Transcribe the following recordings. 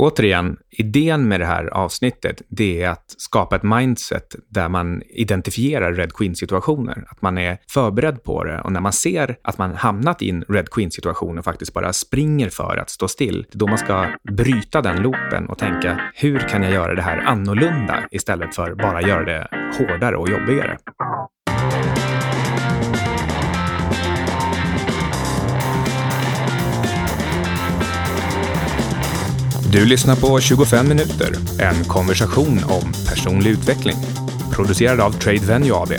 Återigen, idén med det här avsnittet, det är att skapa ett mindset där man identifierar Red Queen-situationer. Att man är förberedd på det och när man ser att man hamnat i en Red Queen-situation och faktiskt bara springer för att stå still, då man ska bryta den loopen och tänka, hur kan jag göra det här annorlunda istället för bara göra det hårdare och jobbigare? Du lyssnar på 25 minuter, en konversation om personlig utveckling. Producerad av Trade Venue AB.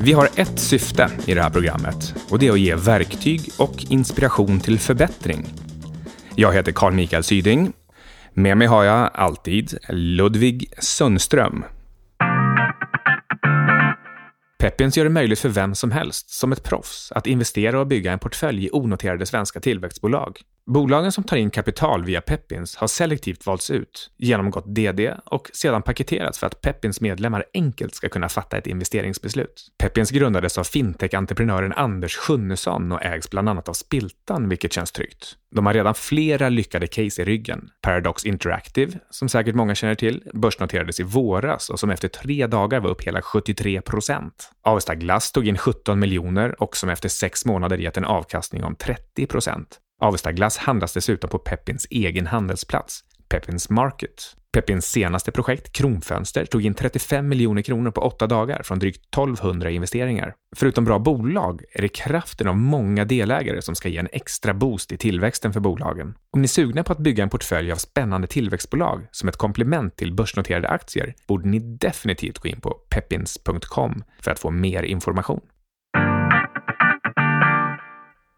Vi har ett syfte i det här programmet och det är att ge verktyg och inspiration till förbättring. Jag heter Carl Mikael Syding. Med mig har jag alltid Ludvig Sundström. Pepins gör det möjligt för vem som helst, som ett proffs, att investera och bygga en portfölj i onoterade svenska tillväxtbolag. Bolagen som tar in kapital via Peppins har selektivt valts ut, genomgått DD och sedan paketerats för att Peppins medlemmar enkelt ska kunna fatta ett investeringsbeslut. Peppins grundades av fintech-entreprenören Anders Sjunnesson och ägs bland annat av Spiltan, vilket känns tryggt. De har redan flera lyckade case i ryggen. Paradox Interactive, som säkert många känner till, börsnoterades i våras och som efter tre dagar var upp hela 73 procent. Avesta Glass tog in 17 miljoner och som efter sex månader gett en avkastning om 30 procent. Avesta Glass handlas dessutom på Peppins egen handelsplats, Peppins Market. Peppins senaste projekt, Kronfönster, tog in 35 miljoner kronor på åtta dagar från drygt 1200 investeringar. Förutom bra bolag är det kraften av många delägare som ska ge en extra boost i tillväxten för bolagen. Om ni är sugna på att bygga en portfölj av spännande tillväxtbolag som ett komplement till börsnoterade aktier borde ni definitivt gå in på peppins.com för att få mer information.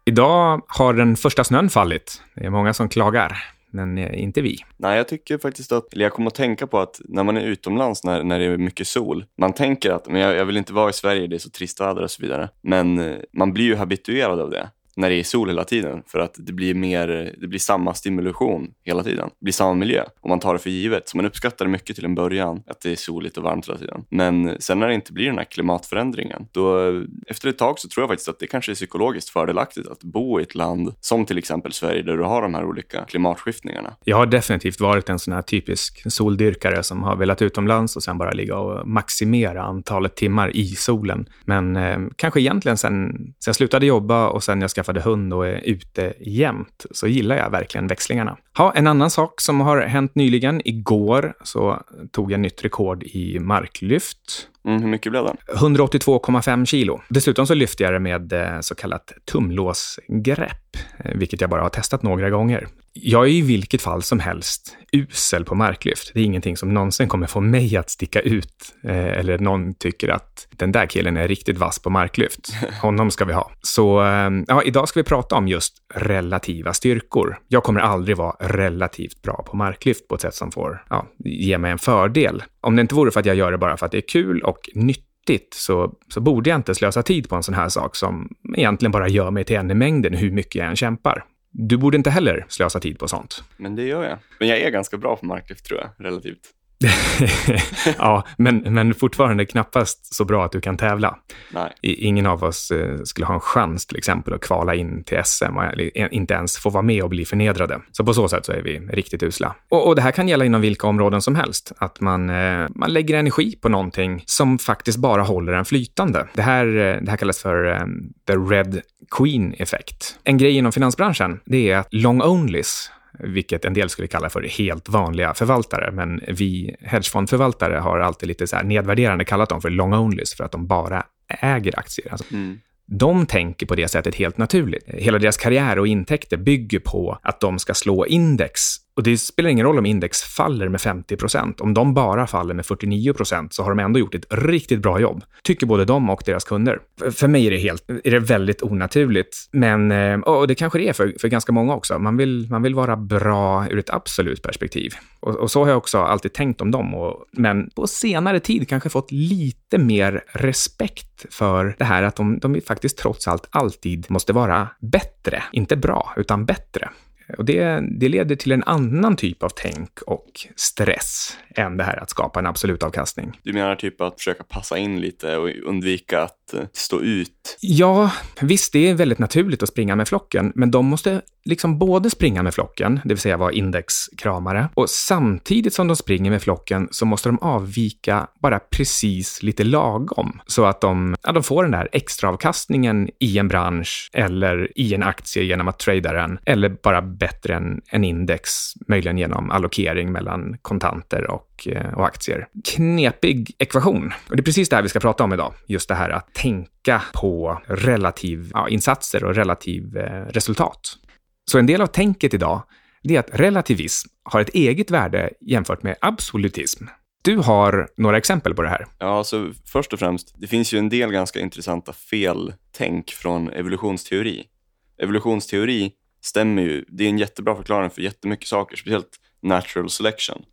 Idag har den första snön fallit. Det är många som klagar, men eh, inte vi. Nej, jag tycker faktiskt att, eller jag kommer att tänka på att när man är utomlands när, när det är mycket sol, man tänker att men jag, jag vill inte vara i Sverige, det är så trist väder och så vidare. Men eh, man blir ju habituerad av det när det är sol hela tiden för att det blir, mer, det blir samma stimulation hela tiden. Det blir samma miljö och man tar det för givet. Så man uppskattar det mycket till en början, att det är soligt och varmt hela tiden. Men sen när det inte blir den här klimatförändringen, då efter ett tag så tror jag faktiskt att det kanske är psykologiskt fördelaktigt att bo i ett land som till exempel Sverige där du har de här olika klimatskiftningarna. Jag har definitivt varit en sån här typisk soldyrkare som har velat utomlands och sen bara ligga och maximera antalet timmar i solen. Men eh, kanske egentligen sen, sen jag slutade jobba och sen jag skaffade skaffade hund och är ute jämt så gillar jag verkligen växlingarna. Ha, en annan sak som har hänt nyligen. Igår så tog jag nytt rekord i marklyft. Mm, hur mycket blev det? 182,5 kilo. Dessutom så lyfte jag det med eh, så kallat tumlåsgrepp, eh, vilket jag bara har testat några gånger. Jag är i vilket fall som helst usel på marklyft. Det är ingenting som någonsin kommer få mig att sticka ut eh, eller någon tycker att den där killen är riktigt vass på marklyft. Honom ska vi ha. Så ja, idag ska vi prata om just relativa styrkor. Jag kommer aldrig vara relativt bra på marklyft på ett sätt som får ja, ge mig en fördel. Om det inte vore för att jag gör det bara för att det är kul och och nyttigt så, så borde jag inte slösa tid på en sån här sak som egentligen bara gör mig till en i mängden hur mycket jag än kämpar. Du borde inte heller slösa tid på sånt. Men det gör jag. Men jag är ganska bra på marklyft tror jag, relativt. ja, men, men fortfarande knappast så bra att du kan tävla. Nej. Ingen av oss eh, skulle ha en chans till exempel att kvala in till SM och inte ens få vara med och bli förnedrade. Så på så sätt så är vi riktigt usla. Och, och det här kan gälla inom vilka områden som helst. Att man, eh, man lägger energi på någonting som faktiskt bara håller en flytande. Det här, eh, det här kallas för um, the red queen-effekt. En grej inom finansbranschen, det är att long onlys vilket en del skulle kalla för helt vanliga förvaltare. Men vi hedgefondförvaltare har alltid lite så här nedvärderande kallat dem för long onlys för att de bara äger aktier. Alltså, mm. De tänker på det sättet helt naturligt. Hela deras karriär och intäkter bygger på att de ska slå index och det spelar ingen roll om index faller med 50 procent, Om de bara faller med 49 procent så har de ändå gjort ett riktigt bra jobb. Tycker både de och deras kunder. För mig är det, helt, är det väldigt onaturligt. Men, eh, och det kanske det är för, för ganska många också. Man vill, man vill vara bra ur ett absolut perspektiv. Och, och så har jag också alltid tänkt om dem. Och, men på senare tid kanske fått lite mer respekt för det här att de, de faktiskt trots allt alltid måste vara bättre. Inte bra, utan bättre. Och det, det leder till en annan typ av tänk och stress än det här att skapa en absolut avkastning. Du menar typ att försöka passa in lite och undvika att stå ut? Ja, visst, det är väldigt naturligt att springa med flocken, men de måste liksom både springa med flocken, det vill säga vara indexkramare, och samtidigt som de springer med flocken så måste de avvika bara precis lite lagom så att de, ja, de får den där extraavkastningen i en bransch eller i en aktie genom att trada den, eller bara bättre än en index, möjligen genom allokering mellan kontanter och, och, eh, och aktier. Knepig ekvation. Och det är precis det här vi ska prata om idag. Just det här att tänka på relativ ja, insatser och relativ eh, resultat. Så en del av tänket idag det är att relativism har ett eget värde jämfört med absolutism. Du har några exempel på det här. Ja, så först och främst, det finns ju en del ganska intressanta feltänk från evolutionsteori. Evolutionsteori stämmer ju, det är en jättebra förklaring för jättemycket saker, speciellt natural selection.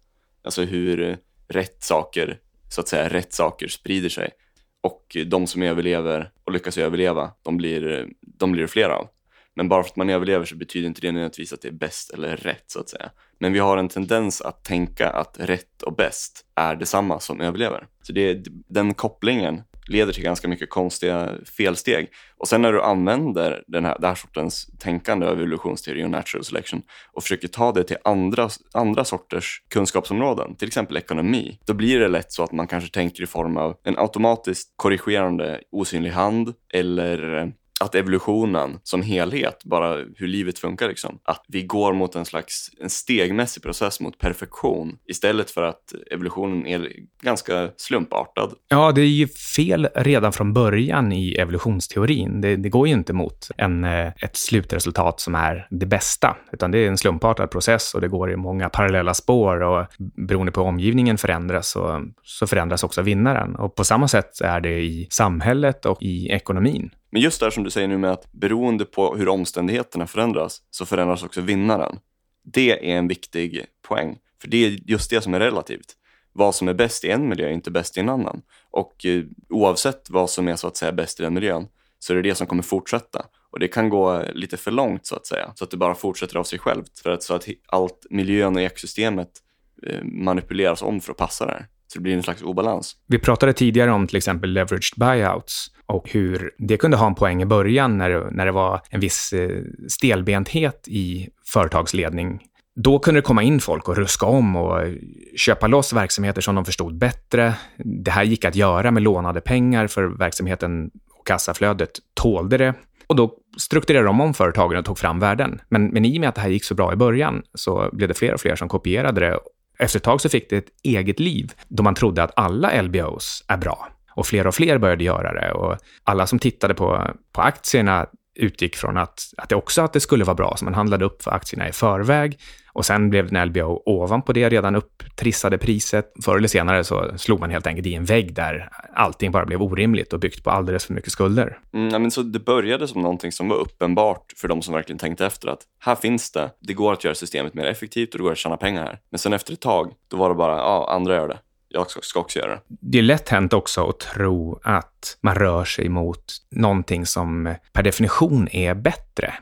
Alltså hur rätt saker, så att säga, rätt saker sprider sig. Och de som överlever och lyckas överleva, de blir, de blir fler av. Men bara för att man överlever så betyder inte det nödvändigtvis att det är bäst eller rätt så att säga. Men vi har en tendens att tänka att rätt och bäst är detsamma som överlever. Så det, den kopplingen leder till ganska mycket konstiga felsteg. Och sen när du använder den här, den här sortens tänkande av evolutionsteori och natural selection och försöker ta det till andra, andra sorters kunskapsområden, till exempel ekonomi, då blir det lätt så att man kanske tänker i form av en automatiskt korrigerande osynlig hand eller att evolutionen som helhet, bara hur livet funkar, liksom, att vi går mot en slags en stegmässig process mot perfektion istället för att evolutionen är ganska slumpartad. Ja, det är ju fel redan från början i evolutionsteorin. Det, det går ju inte mot en, eh, ett slutresultat som är det bästa, utan det är en slumpartad process och det går i många parallella spår och beroende på hur omgivningen förändras så, så förändras också vinnaren. Och på samma sätt är det i samhället och i ekonomin. Men just det som du säger nu med att beroende på hur omständigheterna förändras så förändras också vinnaren. Det är en viktig poäng, för det är just det som är relativt. Vad som är bäst i en miljö är inte bäst i en annan. Och eh, oavsett vad som är så att säga bäst i den miljön så är det det som kommer fortsätta. Och det kan gå eh, lite för långt så att säga, så att det bara fortsätter av sig självt. För att så att allt miljön och ekosystemet eh, manipuleras om för att passa där. Så det blir en slags obalans. Vi pratade tidigare om till exempel leveraged buyouts och hur det kunde ha en poäng i början när det, när det var en viss eh, stelbenthet i företagsledning. Då kunde det komma in folk och ruska om och köpa loss verksamheter som de förstod bättre. Det här gick att göra med lånade pengar för verksamheten och kassaflödet tålde det. Och då strukturerade de om företagen och tog fram värden. Men, men i och med att det här gick så bra i början så blev det fler och fler som kopierade det efter ett tag så fick det ett eget liv då man trodde att alla LBOs är bra. Och fler och fler började göra det och alla som tittade på, på aktierna utgick från att, att det också att det skulle vara bra, så man handlade upp för aktierna i förväg och sen blev det LBO ovanpå det redan upptrissade priset. Förr eller senare så slog man helt enkelt i en vägg där allting bara blev orimligt och byggt på alldeles för mycket skulder. Mm, men så det började som någonting som var uppenbart för de som verkligen tänkte efter att här finns det, det går att göra systemet mer effektivt och det går att tjäna pengar här. Men sen efter ett tag, då var det bara, ja, andra gör det jag ska också göra det. Det är lätt hänt också att tro att man rör sig mot någonting som per definition är bättre.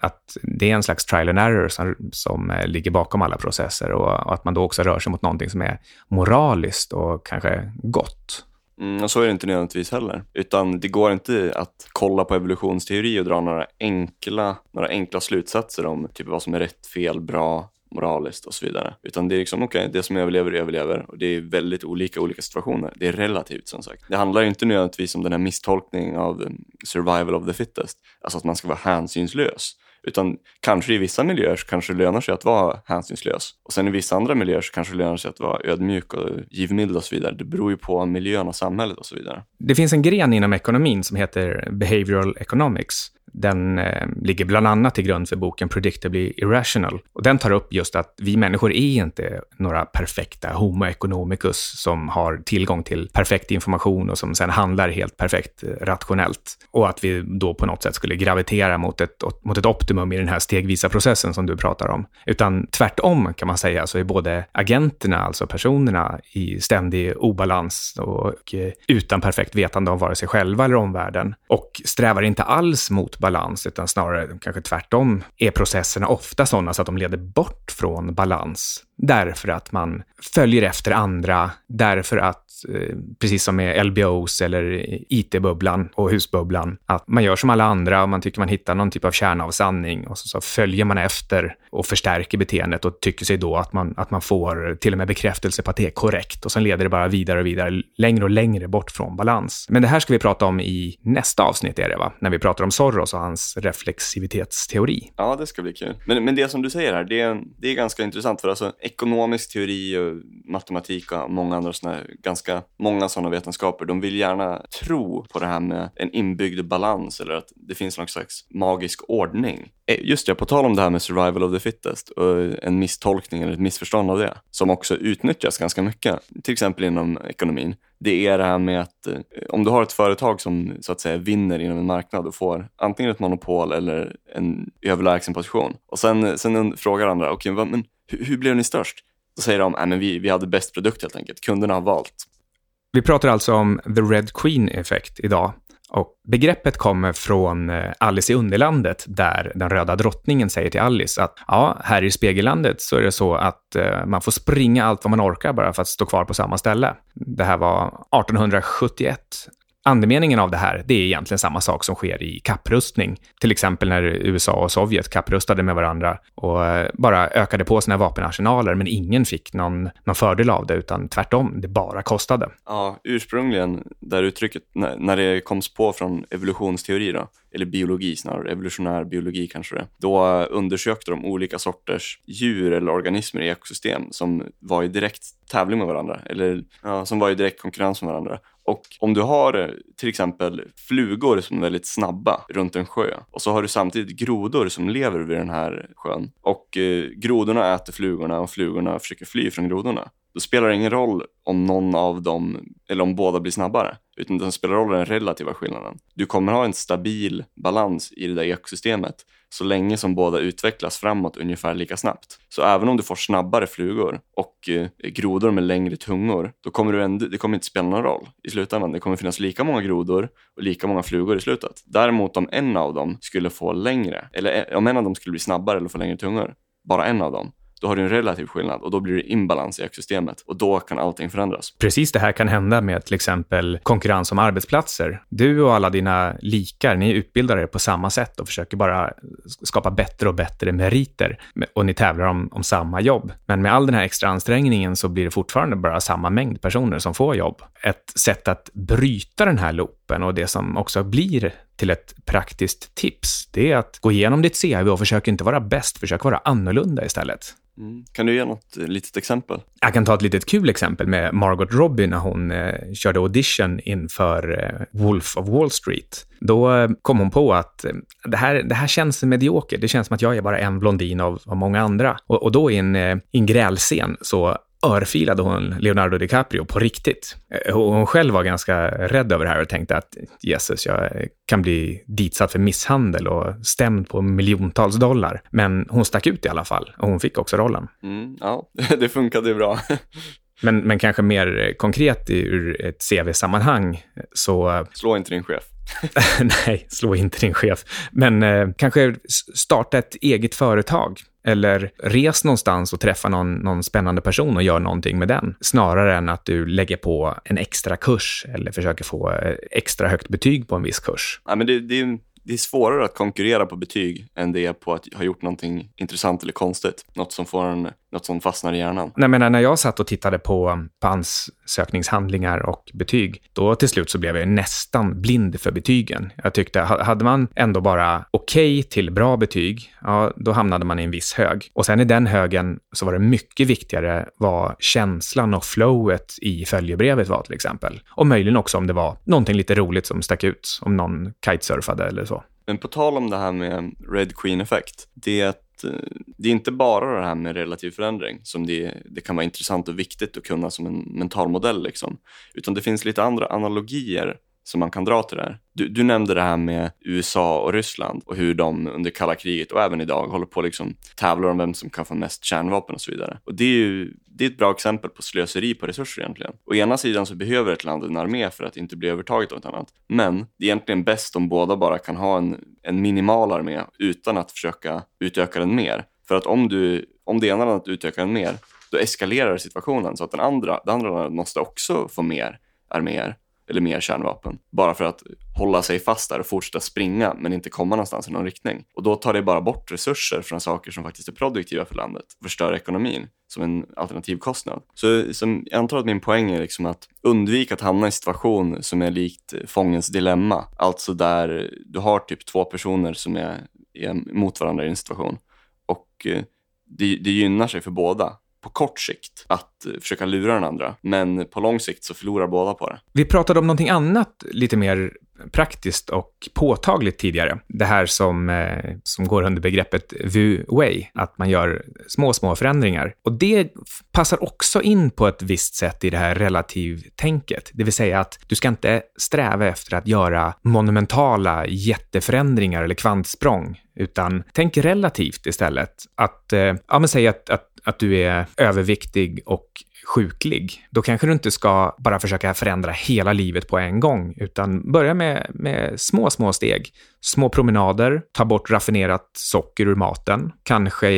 Att det är en slags trial and error som, som ligger bakom alla processer och, och att man då också rör sig mot någonting som är moraliskt och kanske gott. Mm, och så är det inte nödvändigtvis heller. Utan det går inte att kolla på evolutionsteori och dra några enkla, några enkla slutsatser om typ vad som är rätt, fel, bra, moraliskt och så vidare. Utan det är liksom, okej, okay, det som överlever, överlever. Och det är väldigt olika olika situationer. Det är relativt som sagt. Det handlar inte nödvändigtvis om den här misstolkningen av eh, survival of the fittest. Alltså att man ska vara hänsynslös. Utan kanske i vissa miljöer så kanske det lönar sig att vara hänsynslös. Och sen i vissa andra miljöer så kanske det lönar sig att vara ödmjuk och givmild och så vidare. Det beror ju på miljön och samhället och så vidare. Det finns en gren inom ekonomin som heter behavioral economics den eh, ligger bland annat till grund för boken Predictably Irrational. Och den tar upp just att vi människor är inte några perfekta Homo economicus som har tillgång till perfekt information och som sen handlar helt perfekt eh, rationellt. Och att vi då på något sätt skulle gravitera mot ett, mot ett optimum i den här stegvisa processen som du pratar om. Utan tvärtom kan man säga så är både agenterna, alltså personerna, i ständig obalans och eh, utan perfekt vetande om vare sig själva eller omvärlden. Och strävar inte alls mot balans, utan snarare kanske tvärtom är processerna ofta sådana så att de leder bort från balans därför att man följer efter andra, därför att, Eh, precis som med LBOs eller IT-bubblan och husbubblan, att man gör som alla andra och man tycker man hittar någon typ av kärna av sanning och så, så följer man efter och förstärker beteendet och tycker sig då att man, att man får till och med bekräftelse på att det är korrekt och sen leder det bara vidare och vidare, längre och längre bort från balans. Men det här ska vi prata om i nästa avsnitt, är det va? När vi pratar om Soros och hans reflexivitetsteori. Ja, det ska bli kul. Men, men det som du säger här, det är, det är ganska intressant för alltså ekonomisk teori och matematik och många andra såna, ganska många sådana vetenskaper, de vill gärna tro på det här med en inbyggd balans eller att det finns någon slags magisk ordning. Eh, just det, på tal om det här med survival of the fittest och en misstolkning eller ett missförstånd av det, som också utnyttjas ganska mycket, till exempel inom ekonomin. Det är det här med att eh, om du har ett företag som så att säga vinner inom en marknad och får antingen ett monopol eller en överlägsen position och sen, sen frågar andra, okej, okay, men hur, hur blev ni störst? Då säger de, att vi, vi hade bäst produkt helt enkelt. Kunderna har valt. Vi pratar alltså om the Red Queen-effekt idag. Och begreppet kommer från eh, Alice i Underlandet, där den röda drottningen säger till Alice att ja, här i Spegellandet så är det så att eh, man får springa allt vad man orkar bara för att stå kvar på samma ställe. Det här var 1871 Andemeningen av det här, det är egentligen samma sak som sker i kapprustning. Till exempel när USA och Sovjet kapprustade med varandra och eh, bara ökade på sina vapenarsenaler, men ingen fick någon, någon fördel av det, utan tvärtom, det bara kostade. Ja, ursprungligen, där uttrycket, när, när det koms på från evolutionsteori då, eller biologi snarare, evolutionär biologi kanske det, då eh, undersökte de olika sorters djur eller organismer i ekosystem som var i direkt tävling med varandra, eller ja, som var i direkt konkurrens med varandra. Och om du har eh, till exempel flugor som är väldigt snabba runt en sjö och så har du samtidigt grodor som lever vid den här sjön och eh, grodorna äter flugorna och flugorna försöker fly från grodorna. Då spelar det ingen roll om någon av dem, eller om båda blir snabbare, utan det spelar roll den relativa skillnaden. Du kommer ha en stabil balans i det där ekosystemet så länge som båda utvecklas framåt ungefär lika snabbt. Så även om du får snabbare flugor och eh, grodor med längre tungor, då kommer du ändå, det kommer inte spela någon roll i slutändan. Det kommer finnas lika många grodor och lika många flugor i slutet. Däremot om en av dem skulle få längre, eller eh, om en av dem skulle bli snabbare eller få längre tungor, bara en av dem, då har du en relativ skillnad och då blir det inbalans i ekosystemet och då kan allting förändras. Precis det här kan hända med till exempel konkurrens om arbetsplatser. Du och alla dina likar, ni utbildar er på samma sätt och försöker bara skapa bättre och bättre meriter och ni tävlar om, om samma jobb. Men med all den här extra ansträngningen så blir det fortfarande bara samma mängd personer som får jobb. Ett sätt att bryta den här loopen och det som också blir till ett praktiskt tips, det är att gå igenom ditt CV och försök inte vara bäst, försök vara annorlunda istället. Mm. Kan du ge något litet exempel? Jag kan ta ett litet kul exempel med Margot Robbie när hon eh, körde audition inför eh, Wolf of Wall Street. Då eh, kom hon på att eh, det, här, det här känns mediokert. Det känns som att jag är bara en blondin av, av många andra. Och, och då i en, eh, i en grälscen så örfilade hon Leonardo DiCaprio på riktigt. Eh, hon själv var ganska rädd över det här och tänkte att Jesus, jag kan bli ditsatt för misshandel och stämd på miljontals dollar. Men hon stack ut i alla fall och hon fick också rollen. Mm, ja, det funkade bra. men, men kanske mer konkret ur ett CV-sammanhang så... Slå inte din chef. Nej, slå inte din chef. Men eh, kanske starta ett eget företag eller res någonstans och träffa någon, någon spännande person och gör någonting med den. Snarare än att du lägger på en extra kurs eller försöker få eh, extra högt betyg på en viss kurs. Ja, men det, det, det är svårare att konkurrera på betyg än det är på att ha gjort någonting intressant eller konstigt. Något som, får en, något som fastnar i hjärnan. Nej, men när jag satt och tittade på, på ansökningshandlingar och betyg, då till slut så blev jag nästan blind för betygen. Jag tyckte, hade man ändå bara okej okay till bra betyg, ja, då hamnade man i en viss hög. Och sen i den högen så var det mycket viktigare vad känslan och flowet i följebrevet var till exempel. Och möjligen också om det var någonting lite roligt som stack ut, om någon kitesurfade eller så. Men på tal om det här med Red Queen-effekt, det är att eh, det är inte bara det här med relativ förändring som det, det kan vara intressant och viktigt att kunna som en mental modell, liksom. utan det finns lite andra analogier som man kan dra till det här. Du, du, nämnde det här med USA och Ryssland och hur de under kalla kriget och även idag håller på liksom tävlar om vem som kan få mest kärnvapen och så vidare. Och det är ju det är ett bra exempel på slöseri på resurser egentligen. Å ena sidan så behöver ett land en armé för att inte bli övertaget av ett annat. Men det är egentligen bäst om båda bara kan ha en, en minimal armé utan att försöka utöka den mer. För att om, du, om det ena landet utökar den mer, då eskalerar situationen så att den andra, det andra landet måste också få mer arméer eller mer kärnvapen. Bara för att hålla sig fast där och fortsätta springa men inte komma någonstans i någon riktning. Och då tar det bara bort resurser från saker som faktiskt är produktiva för landet och förstör ekonomin som en alternativkostnad. Så som, jag antar att min poäng är liksom att undvika att hamna i en situation som är likt fångens dilemma. Alltså där du har typ två personer som är, är mot varandra i en situation och eh, det, det gynnar sig för båda på kort sikt att eh, försöka lura den andra, men på lång sikt så förlorar båda på det. Vi pratade om någonting annat lite mer praktiskt och påtagligt tidigare. Det här som, eh, som går under begreppet “Vu-way”, att man gör små, små förändringar. Och det passar också in på ett visst sätt i det här relativtänket, det vill säga att du ska inte sträva efter att göra monumentala jätteförändringar eller kvantsprång, utan tänk relativt istället. Att, eh, ja men säg att, att att du är överviktig och sjuklig, då kanske du inte ska bara försöka förändra hela livet på en gång, utan börja med, med små, små steg. Små promenader, ta bort raffinerat socker ur maten, kanske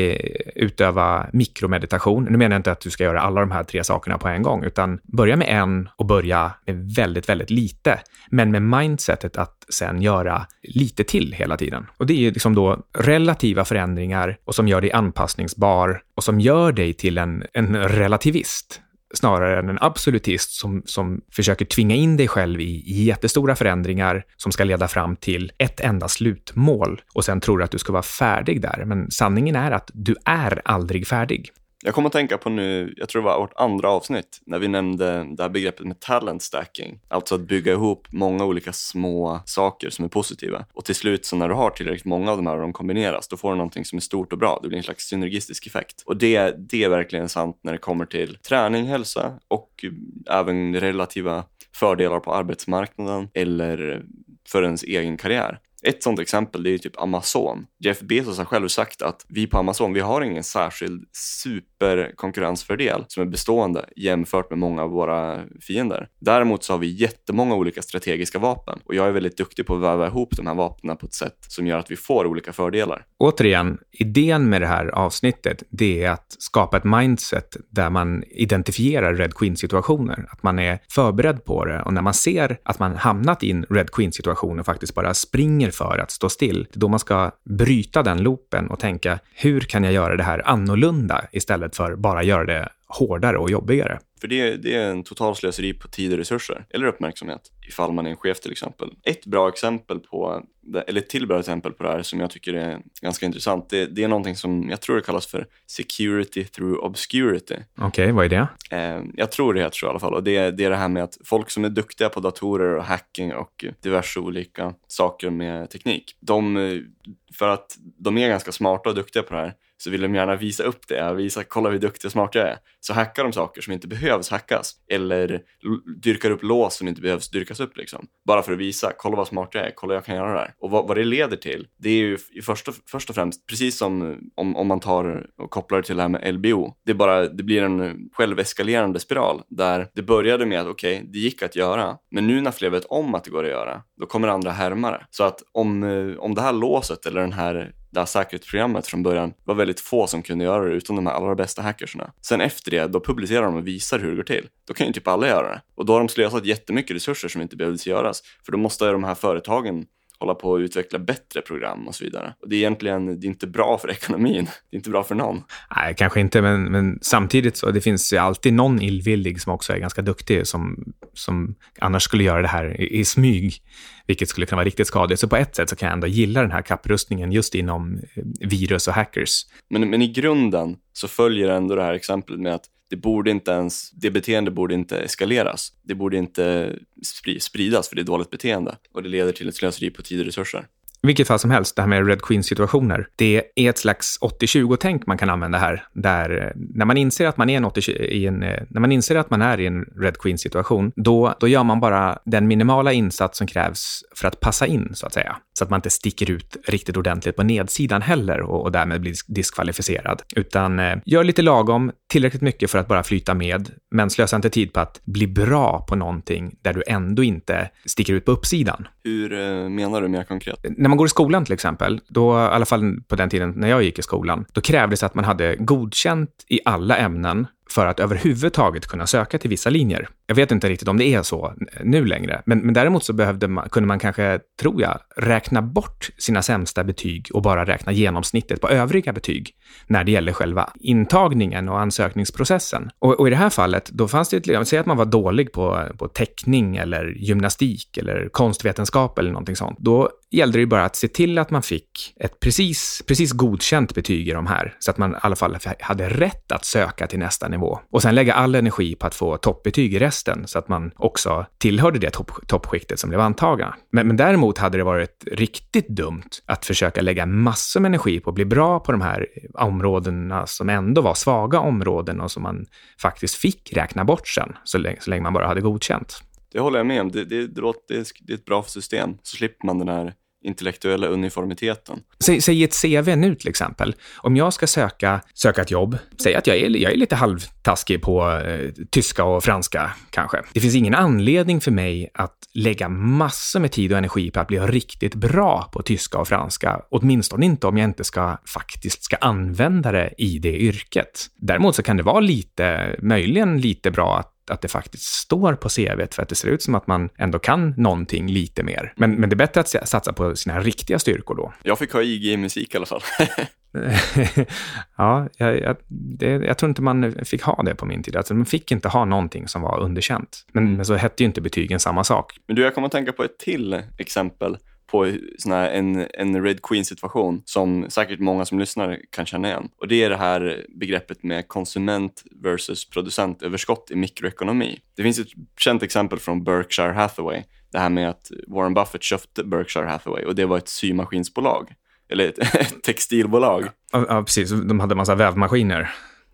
utöva mikromeditation. Nu menar jag inte att du ska göra alla de här tre sakerna på en gång, utan börja med en och börja med väldigt, väldigt lite, men med mindsetet att sen göra lite till hela tiden. Och det är ju liksom då relativa förändringar och som gör dig anpassningsbar och som gör dig till en, en relativist snarare än en absolutist som, som försöker tvinga in dig själv i, i jättestora förändringar som ska leda fram till ett enda slutmål och sen tror att du ska vara färdig där. Men sanningen är att du är aldrig färdig. Jag kommer att tänka på nu, jag tror det var vårt andra avsnitt, när vi nämnde det här begreppet med talent stacking. Alltså att bygga ihop många olika små saker som är positiva. Och till slut så när du har tillräckligt många av de här och de kombineras, då får du någonting som är stort och bra. Det blir en slags synergistisk effekt. Och det, det är verkligen sant när det kommer till träning, hälsa och även relativa fördelar på arbetsmarknaden eller för ens egen karriär. Ett sånt exempel det är typ Amazon. Jeff Bezos har själv sagt att vi på Amazon, vi har ingen särskild super superkonkurrensfördel som är bestående jämfört med många av våra fiender. Däremot så har vi jättemånga olika strategiska vapen och jag är väldigt duktig på att väva ihop de här vapnen på ett sätt som gör att vi får olika fördelar. Återigen, idén med det här avsnittet, det är att skapa ett mindset där man identifierar Red Queen-situationer, att man är förberedd på det och när man ser att man hamnat i en Red Queen-situation och faktiskt bara springer för att stå still. Det är då man ska bryta den loopen och tänka, hur kan jag göra det här annorlunda istället för bara göra det hårdare och jobbigare? För det, det är en total slöseri på tid och resurser, eller uppmärksamhet, ifall man är en chef till exempel. Ett bra exempel på, eller ett till bra exempel på det här som jag tycker är ganska intressant, det, det är någonting som jag tror det kallas för security through obscurity. Okej, okay, vad är det? Eh, jag tror det heter så i alla fall och det, det är det här med att folk som är duktiga på datorer och hacking och diverse olika saker med teknik, de, för att de är ganska smarta och duktiga på det här, så vill de gärna visa upp det, visa kolla hur duktig och smart jag är. Så hackar de saker som inte behövs hackas eller dyrkar upp lås som inte behövs dyrkas upp liksom. Bara för att visa, kolla vad smart jag är, kolla jag kan göra det här. Och vad, vad det leder till, det är ju i först och, först och främst, precis som om, om man tar och kopplar det till det här med LBO, det, är bara, det blir en själveskalerande spiral där det började med att okej, okay, det gick att göra, men nu när fler vet om att det går att göra, då kommer andra härmare. Så att om, eh, om det här låset eller den här det här säkerhetsprogrammet från början var väldigt få som kunde göra det utom de här allra bästa hackersarna. Sen efter det, då publicerar de och visar hur det går till. Då kan ju typ alla göra det. Och då har de slösat jättemycket resurser som inte behövdes göras. För då måste de här företagen hålla på att utveckla bättre program och så vidare. Och det är egentligen det är inte bra för ekonomin. Det är inte bra för någon. Nej, kanske inte, men, men samtidigt så det finns ju alltid någon illvillig som också är ganska duktig som, som annars skulle göra det här i, i smyg, vilket skulle kunna vara riktigt skadligt. Så på ett sätt så kan jag ändå gilla den här kapprustningen just inom eh, virus och hackers. Men, men i grunden så följer ändå det här exemplet med att det borde inte ens, det beteende borde inte eskaleras. Det borde inte spridas för det är dåligt beteende och det leder till ett slöseri på tid och resurser. Vilket fall som helst, det här med Red Queen-situationer, det är ett slags 80-20-tänk man kan använda här, där eh, när man inser att man är, en 80, i en, eh, när man inser att man är i en Red Queen-situation, då, då gör man bara den minimala insats som krävs för att passa in, så att säga. Så att man inte sticker ut riktigt ordentligt på nedsidan heller och, och därmed blir diskvalificerad. Utan eh, gör lite lagom, tillräckligt mycket för att bara flyta med, men slösa inte tid på att bli bra på någonting där du ändå inte sticker ut på uppsidan. Hur eh, menar du mer konkret? När man går i skolan till exempel, då, i alla fall på den tiden när jag gick i skolan, då krävdes att man hade godkänt i alla ämnen för att överhuvudtaget kunna söka till vissa linjer. Jag vet inte riktigt om det är så nu längre, men, men däremot så behövde man, kunde man kanske, tror jag, räkna bort sina sämsta betyg och bara räkna genomsnittet på övriga betyg när det gäller själva intagningen och ansökningsprocessen. Och, och i det här fallet, då fanns det ett, säg att man var dålig på, på teckning eller gymnastik eller konstvetenskap eller någonting sånt. Då gällde det ju bara att se till att man fick ett precis, precis godkänt betyg i de här, så att man i alla fall hade rätt att söka till nästa nivå. Och sen lägga all energi på att få toppbetyg i resten, så att man också tillhörde det topp, toppskiktet som blev antagna. Men, men däremot hade det varit riktigt dumt att försöka lägga massor med energi på att bli bra på de här områdena som ändå var svaga områden och som man faktiskt fick räkna bort sen, så länge, så länge man bara hade godkänt. Det håller jag med om. Det, det, det, det är ett bra system. Så slipper man den här intellektuella uniformiteten. Säg, säg ett CV nu till exempel. Om jag ska söka, söka ett jobb, säg att jag är, jag är lite halvtaskig på eh, tyska och franska kanske. Det finns ingen anledning för mig att lägga massor med tid och energi på att bli riktigt bra på tyska och franska. Åtminstone inte om jag inte ska, faktiskt ska använda det i det yrket. Däremot så kan det vara lite, möjligen lite bra att att det faktiskt står på CVt för att det ser ut som att man ändå kan någonting lite mer. Men, men det är bättre att satsa på sina riktiga styrkor då. Jag fick ha IG i musik i alla fall. ja, jag, jag, det, jag, tror inte man fick ha det på min tid. Alltså, man fick inte ha någonting som var underkänt. Men, mm. men så hette ju inte betygen samma sak. Men du, jag kommer att tänka på ett till exempel på sån här, en, en Red Queen-situation som säkert många som lyssnar kan känna igen. Och det är det här begreppet med konsument versus producentöverskott i mikroekonomi. Det finns ett känt exempel från Berkshire Hathaway, det här med att Warren Buffett köpte Berkshire Hathaway och det var ett symaskinsbolag, eller ett, ett textilbolag. Ja, ja, precis. De hade massa vävmaskiner.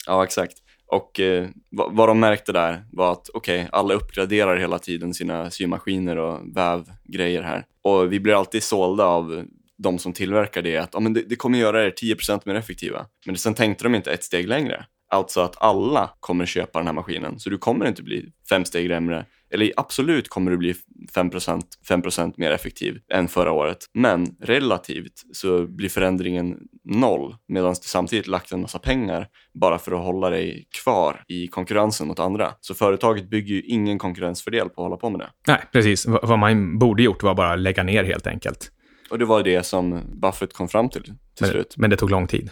Ja, exakt. Och eh, vad de märkte där var att okej, okay, alla uppgraderar hela tiden sina symaskiner och vävgrejer här. Och vi blir alltid sålda av de som tillverkar det att ah, men det, det kommer göra er 10% mer effektiva. Men sen tänkte de inte ett steg längre. Alltså att alla kommer köpa den här maskinen. Så du kommer inte bli fem steg sämre eller absolut kommer du bli 5%, 5 mer effektiv än förra året. Men relativt så blir förändringen noll medan du samtidigt lagt en massa pengar bara för att hålla dig kvar i konkurrensen mot andra. Så företaget bygger ju ingen konkurrensfördel på att hålla på med det. Nej, precis. vad man borde gjort var bara lägga ner helt enkelt. Och det var det som Buffett kom fram till till men, slut. Men det tog lång tid.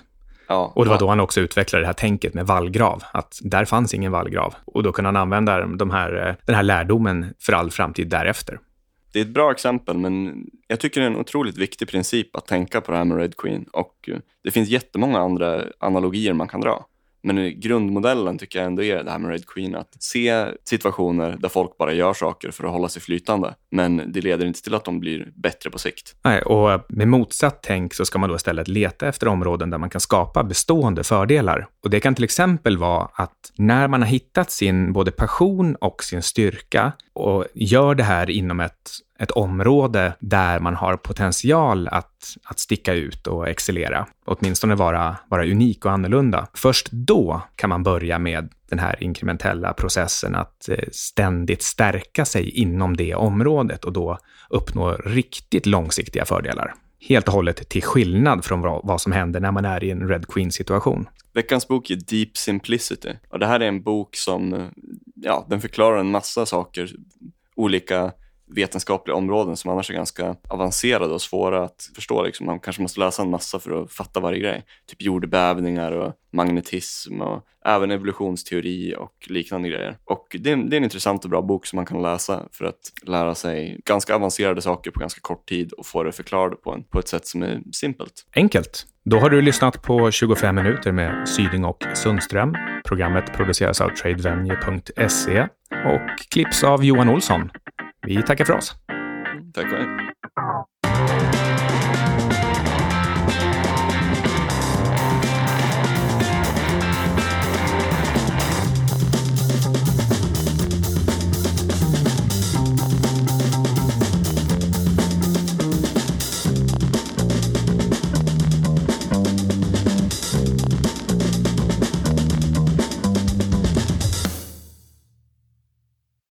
Ja, och det var ja. då han också utvecklade det här tänket med vallgrav, att där fanns ingen vallgrav. Och då kunde han använda de här, eh, den här lärdomen för all framtid därefter. Det är ett bra exempel, men jag tycker det är en otroligt viktig princip att tänka på det här med Red Queen. Och eh, det finns jättemånga andra analogier man kan dra. Men grundmodellen tycker jag ändå är det här med Red Queen, att se situationer där folk bara gör saker för att hålla sig flytande. Men det leder inte till att de blir bättre på sikt. Nej, och med motsatt tänk så ska man då istället leta efter områden där man kan skapa bestående fördelar. Och det kan till exempel vara att när man har hittat sin både passion och sin styrka och gör det här inom ett ett område där man har potential att, att sticka ut och excellera, åtminstone vara, vara unik och annorlunda. Först då kan man börja med den här inkrementella processen att eh, ständigt stärka sig inom det området och då uppnå riktigt långsiktiga fördelar. Helt och hållet till skillnad från vad som händer när man är i en Red Queen-situation. Veckans bok är Deep Simplicity. Och det här är en bok som eh, ja, den förklarar en massa saker, olika vetenskapliga områden som annars är ganska avancerade och svåra att förstå. Liksom. Man kanske måste läsa en massa för att fatta varje grej. Typ jordbävningar och magnetism och även evolutionsteori och liknande grejer. Och det är, det är en intressant och bra bok som man kan läsa för att lära sig ganska avancerade saker på ganska kort tid och få det förklarat på, en, på ett sätt som är simpelt. Enkelt. Då har du lyssnat på 25 minuter med Syding och Sundström. Programmet produceras av tradevenue.se och klipps av Johan Olsson. Vi tackar för oss. Tack själv.